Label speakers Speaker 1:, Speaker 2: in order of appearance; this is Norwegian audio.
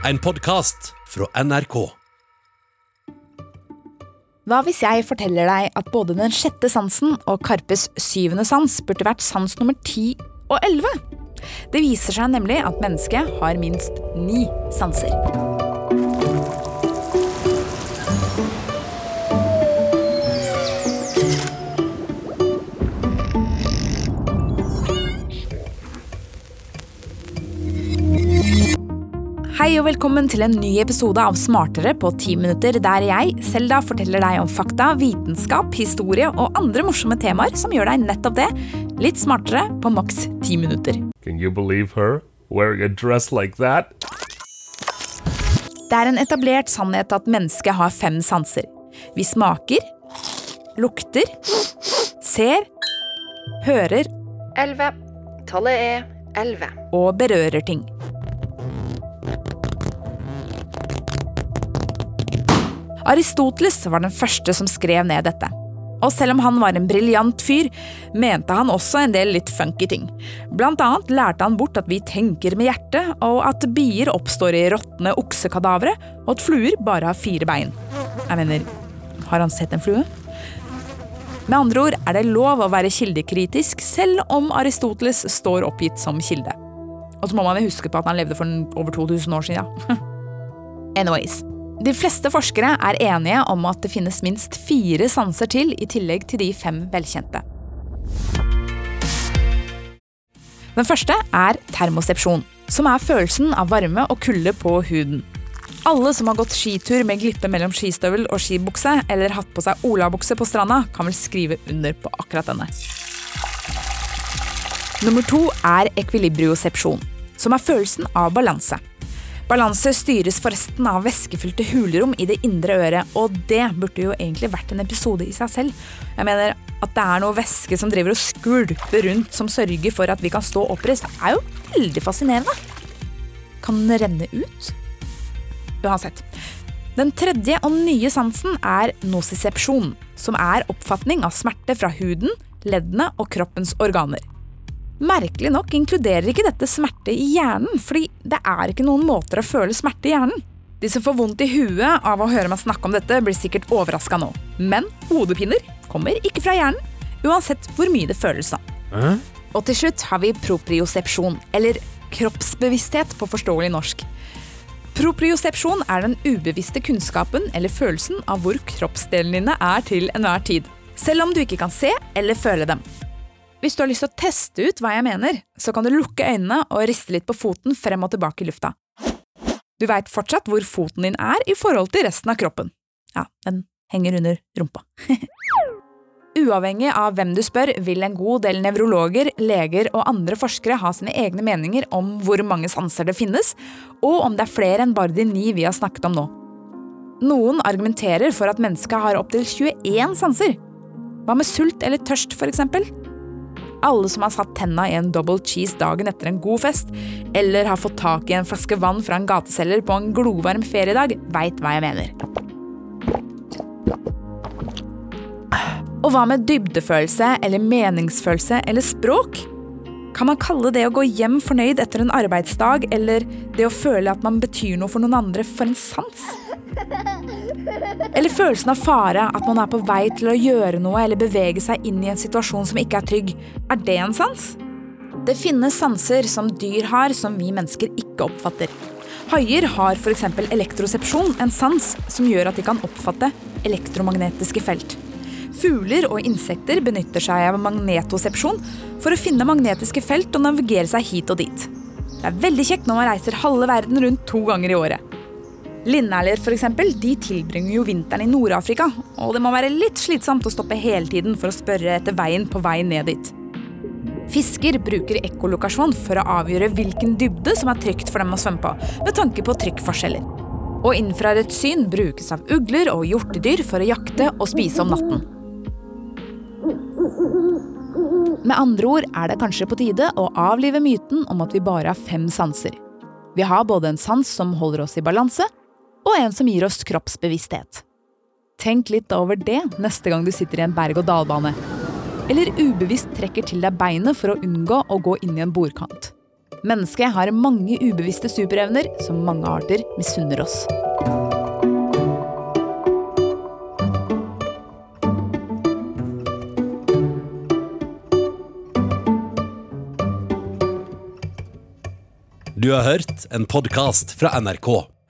Speaker 1: En podkast fra NRK.
Speaker 2: Hva hvis jeg forteller deg at både den sjette sansen og Karpes syvende sans burde vært sans nummer ti og elleve? Det viser seg nemlig at mennesket har minst ni sanser. Hei og velkommen til en ny episode av Smartere på ti minutter, der jeg, Selda, forteller deg om fakta, vitenskap, historie og andre morsomme temaer som gjør deg nettopp det, litt smartere på maks ti minutter.
Speaker 3: Can you believe her? Wearing a dress like that?
Speaker 2: Det er en etablert sannhet at mennesket har fem sanser. Vi smaker, lukter, ser, hører
Speaker 4: Elleve. Tallet er elleve.
Speaker 2: og berører ting. Aristoteles var den første som skrev ned dette. Og selv om han var en briljant fyr, mente han også en del litt funky ting. Blant annet lærte han bort at vi tenker med hjertet, og at bier oppstår i råtne oksekadavere, og at fluer bare har fire bein. Jeg mener, har han sett en flue? Med andre ord er det lov å være kildekritisk, selv om Aristoteles står oppgitt som kilde. Og så må man jo huske på at han levde for over 2000 år siden. Anyways. De fleste forskere er enige om at det finnes minst fire sanser til, i tillegg til de fem velkjente. Den første er termosepsjon, som er følelsen av varme og kulde på huden. Alle som har gått skitur med glippe mellom skistøvel og skibukse, eller hatt på seg olabukse på stranda, kan vel skrive under på akkurat denne. Nummer to er ekvilibriosepsjon, som er følelsen av balanse. Balanse styres forresten av væskefylte hulrom i det indre øret, og det burde jo egentlig vært en episode i seg selv. Jeg mener At det er noe væske som driver og skvulper rundt som sørger for at vi kan stå oppreist, er jo veldig fascinerende. Kan den renne ut? Uansett. Den tredje og nye sansen er nosisepsjon, som er oppfatning av smerte fra huden, leddene og kroppens organer. Merkelig nok inkluderer ikke dette smerte i hjernen, fordi det er ikke noen måter å føle smerte i hjernen. De som får vondt i huet av å høre meg snakke om dette, blir sikkert overraska nå. Men hodepiner kommer ikke fra hjernen, uansett hvor mye det føles som. Og til slutt har vi propriosepsjon, eller kroppsbevissthet på forståelig norsk. Propriosepsjon er den ubevisste kunnskapen eller følelsen av hvor kroppsdelene dine er til enhver tid, selv om du ikke kan se eller føle dem. Hvis du har lyst til å teste ut hva jeg mener, så kan du lukke øynene og riste litt på foten frem og tilbake i lufta. Du veit fortsatt hvor foten din er i forhold til resten av kroppen. Ja, den henger under rumpa. Uavhengig av hvem du spør, vil en god del nevrologer, leger og andre forskere ha sine egne meninger om hvor mange sanser det finnes, og om det er flere enn bare de ni vi har snakket om nå. Noen argumenterer for at mennesket har opptil 21 sanser. Hva med sult eller tørst, for eksempel? Alle som har satt tenna i en double cheese dagen etter en god fest, eller har fått tak i en flaske vann fra en gateselger på en glovarm feriedag, veit hva jeg mener. Og hva med dybdefølelse eller meningsfølelse eller språk? Kan man kalle det å gå hjem fornøyd etter en arbeidsdag, eller det å føle at man betyr noe for noen andre, for en sans? Eller følelsen av fare, at man er på vei til å gjøre noe eller bevege seg inn i en situasjon som ikke er trygg. Er det en sans? Det finnes sanser som dyr har som vi mennesker ikke oppfatter. Haier har f.eks. elektrosepsjon, en sans som gjør at de kan oppfatte elektromagnetiske felt. Fugler og insekter benytter seg av magnetosepsjon for å finne magnetiske felt og navigere seg hit og dit. Det er veldig kjekt når man reiser halve verden rundt to ganger i året. Eksempel, de tilbringer jo vinteren i Nord-Afrika, og det må være litt slitsomt å stoppe hele tiden for å spørre etter veien på vei ned dit. Fisker bruker ekkolokasjon for å avgjøre hvilken dybde som er trygt for dem å svømme på, med tanke på trykkforskjeller. Og infrarødt syn brukes av ugler og hjortedyr for å jakte og spise om natten. Med andre ord er det kanskje på tide å avlive myten om at vi bare har fem sanser. Vi har både en sans som holder oss i balanse, og en som gir oss kroppsbevissthet. Tenk litt over det neste gang du sitter i en berg-og-dal-bane. Eller ubevisst trekker til deg beinet for å unngå å gå inn i en bordkant. Mennesket har mange ubevisste superevner som mange arter misunner oss.
Speaker 1: Du har hørt en podkast fra NRK.